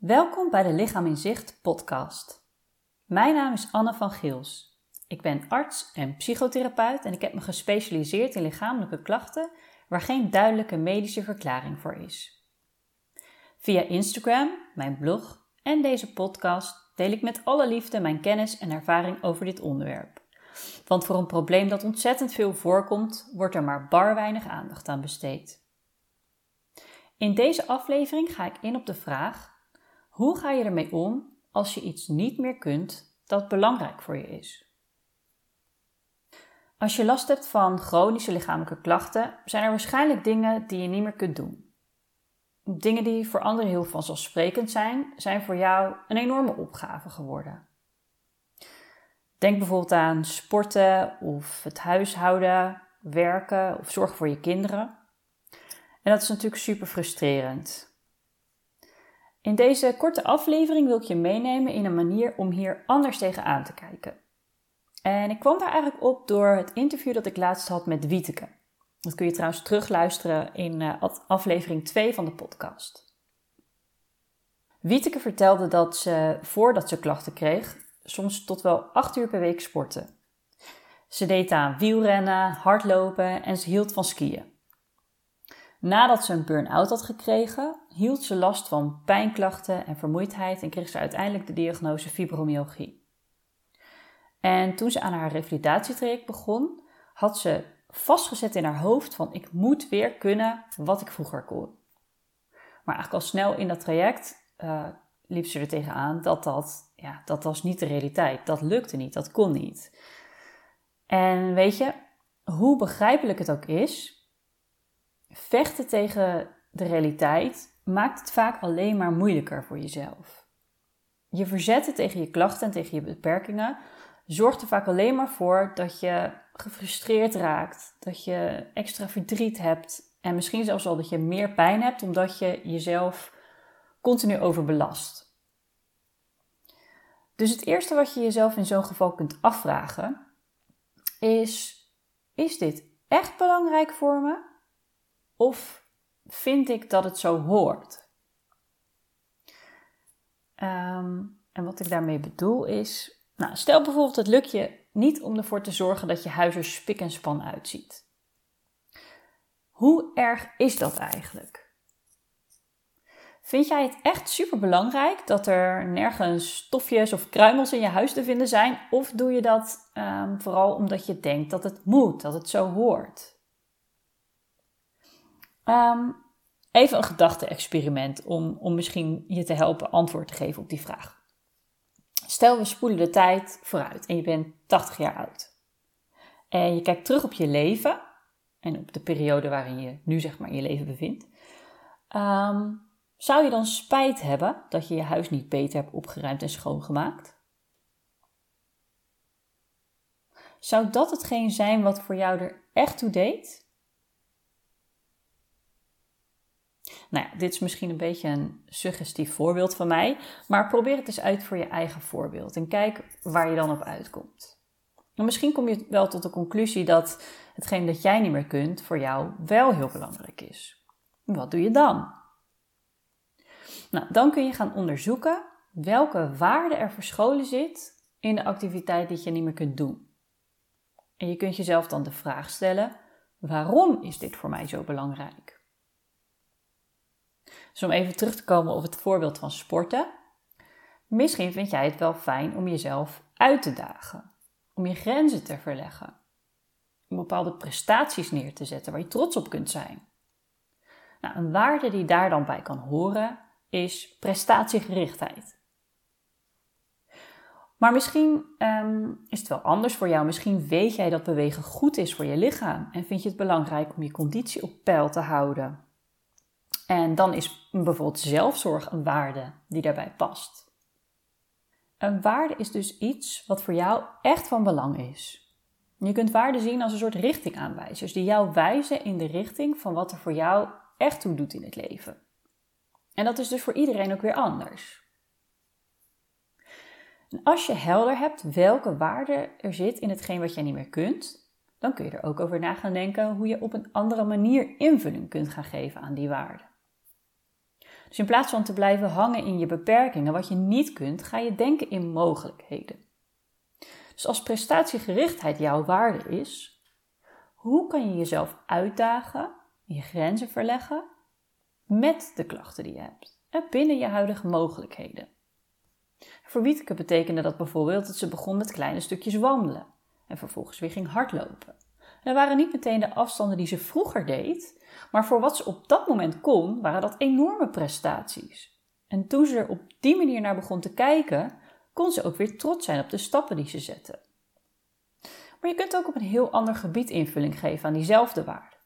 Welkom bij de Lichaam in Zicht podcast. Mijn naam is Anne van Geels. Ik ben arts en psychotherapeut en ik heb me gespecialiseerd in lichamelijke klachten waar geen duidelijke medische verklaring voor is. Via Instagram, mijn blog en deze podcast deel ik met alle liefde mijn kennis en ervaring over dit onderwerp. Want voor een probleem dat ontzettend veel voorkomt, wordt er maar bar weinig aandacht aan besteed. In deze aflevering ga ik in op de vraag: hoe ga je ermee om als je iets niet meer kunt dat belangrijk voor je is? Als je last hebt van chronische lichamelijke klachten, zijn er waarschijnlijk dingen die je niet meer kunt doen. Dingen die voor anderen heel vanzelfsprekend zijn, zijn voor jou een enorme opgave geworden. Denk bijvoorbeeld aan sporten of het huishouden, werken of zorgen voor je kinderen. En dat is natuurlijk super frustrerend. In deze korte aflevering wil ik je meenemen in een manier om hier anders tegenaan te kijken. En ik kwam daar eigenlijk op door het interview dat ik laatst had met Wieteke. Dat kun je trouwens terugluisteren in eh, aflevering 2 van de podcast. Wieteke vertelde dat ze, voordat ze klachten kreeg, soms tot wel 8 uur per week sporten. Ze deed aan wielrennen, hardlopen en ze hield van skiën. Nadat ze een burn-out had gekregen, hield ze last van pijnklachten en vermoeidheid en kreeg ze uiteindelijk de diagnose fibromyalgie. En toen ze aan haar revalidatietraject begon, had ze vastgezet in haar hoofd van ik moet weer kunnen wat ik vroeger kon. Maar eigenlijk al snel in dat traject uh, liep ze er tegenaan dat dat, ja, dat was niet de realiteit. Dat lukte niet, dat kon niet. En weet je, hoe begrijpelijk het ook is, vechten tegen de realiteit maakt het vaak alleen maar moeilijker voor jezelf. Je verzetten tegen je klachten en tegen je beperkingen zorgt er vaak alleen maar voor dat je gefrustreerd raakt, dat je extra verdriet hebt en misschien zelfs al dat je meer pijn hebt omdat je jezelf continu overbelast. Dus het eerste wat je jezelf in zo'n geval kunt afvragen is: is dit echt belangrijk voor me? Of vind ik dat het zo hoort? Ehm, en wat ik daarmee bedoel is, nou, stel bijvoorbeeld het lukt je niet om ervoor te zorgen dat je huis er spik en span uitziet. Hoe erg is dat eigenlijk? Vind jij het echt super belangrijk dat er nergens stofjes of kruimels in je huis te vinden zijn? Of doe je dat ehm, vooral omdat je denkt dat het moet, dat het zo hoort? Um, even een gedachte-experiment om, om misschien je te helpen antwoord te geven op die vraag. Stel, we spoelen de tijd vooruit en je bent 80 jaar oud. En je kijkt terug op je leven en op de periode waarin je nu zeg maar in je leven bevindt. Um, zou je dan spijt hebben dat je je huis niet beter hebt opgeruimd en schoongemaakt? Zou dat hetgeen zijn wat voor jou er echt toe deed? Nou ja, dit is misschien een beetje een suggestief voorbeeld van mij, maar probeer het eens uit voor je eigen voorbeeld en kijk waar je dan op uitkomt. En misschien kom je wel tot de conclusie dat hetgeen dat jij niet meer kunt voor jou wel heel belangrijk is. Wat doe je dan? Nou, dan kun je gaan onderzoeken welke waarde er verscholen zit in de activiteit die je niet meer kunt doen. En je kunt jezelf dan de vraag stellen: waarom is dit voor mij zo belangrijk? Dus om even terug te komen op het voorbeeld van sporten. Misschien vind jij het wel fijn om jezelf uit te dagen, om je grenzen te verleggen, om bepaalde prestaties neer te zetten waar je trots op kunt zijn. Nou, een waarde die daar dan bij kan horen is prestatiegerichtheid. Maar misschien ehm, is het wel anders voor jou. Misschien weet jij dat bewegen goed is voor je lichaam en vind je het belangrijk om je conditie op peil te houden. En dan is bijvoorbeeld zelfzorg een waarde die daarbij past. Een waarde is dus iets wat voor jou echt van belang is. Je kunt waarden zien als een soort richtingaanwijzers die jou wijzen in de richting van wat er voor jou echt toe doet in het leven. En dat is dus voor iedereen ook weer anders. En als je helder hebt welke waarde er zit in hetgeen wat jij niet meer kunt, dan kun je er ook over na gaan denken hoe je op een andere manier invulling kunt gaan geven aan die waarde. Dus in plaats van te blijven hangen in je beperkingen, wat je niet kunt, ga je denken in mogelijkheden. Dus als prestatiegerichtheid jouw waarde is, hoe kan je jezelf uitdagen, je grenzen verleggen met de klachten die je hebt en binnen je huidige mogelijkheden? Voor Wieteke betekende dat bijvoorbeeld dat ze begon met kleine stukjes wandelen en vervolgens weer ging hardlopen. Dat waren niet meteen de afstanden die ze vroeger deed, maar voor wat ze op dat moment kon, waren dat enorme prestaties. En toen ze er op die manier naar begon te kijken, kon ze ook weer trots zijn op de stappen die ze zette. Maar je kunt ook op een heel ander gebied invulling geven aan diezelfde waarde.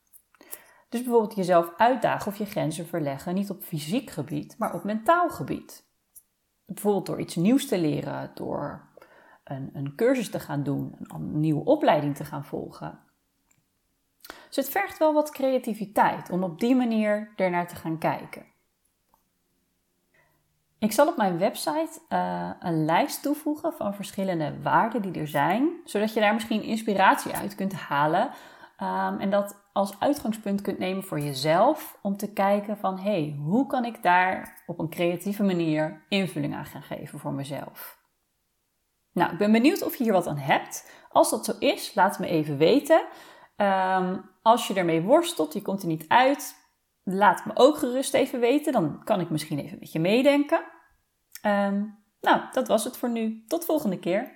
Dus bijvoorbeeld jezelf uitdagen of je grenzen verleggen, niet op fysiek gebied, maar op mentaal gebied. Bijvoorbeeld door iets nieuws te leren, door een, een cursus te gaan doen, een nieuwe opleiding te gaan volgen. Dus het vergt wel wat creativiteit om op die manier ernaar te gaan kijken. Ik zal op mijn website uh, een lijst toevoegen van verschillende waarden die er zijn, zodat je daar misschien inspiratie uit kunt halen um, en dat als uitgangspunt kunt nemen voor jezelf om te kijken van hé, hey, hoe kan ik daar op een creatieve manier invulling aan gaan geven voor mezelf. Nou, ik ben benieuwd of je hier wat aan hebt. Als dat zo is, laat me even weten. Um, als je ermee worstelt, je komt er niet uit, laat me ook gerust even weten. Dan kan ik misschien even met je meedenken. Um, nou, dat was het voor nu. Tot volgende keer.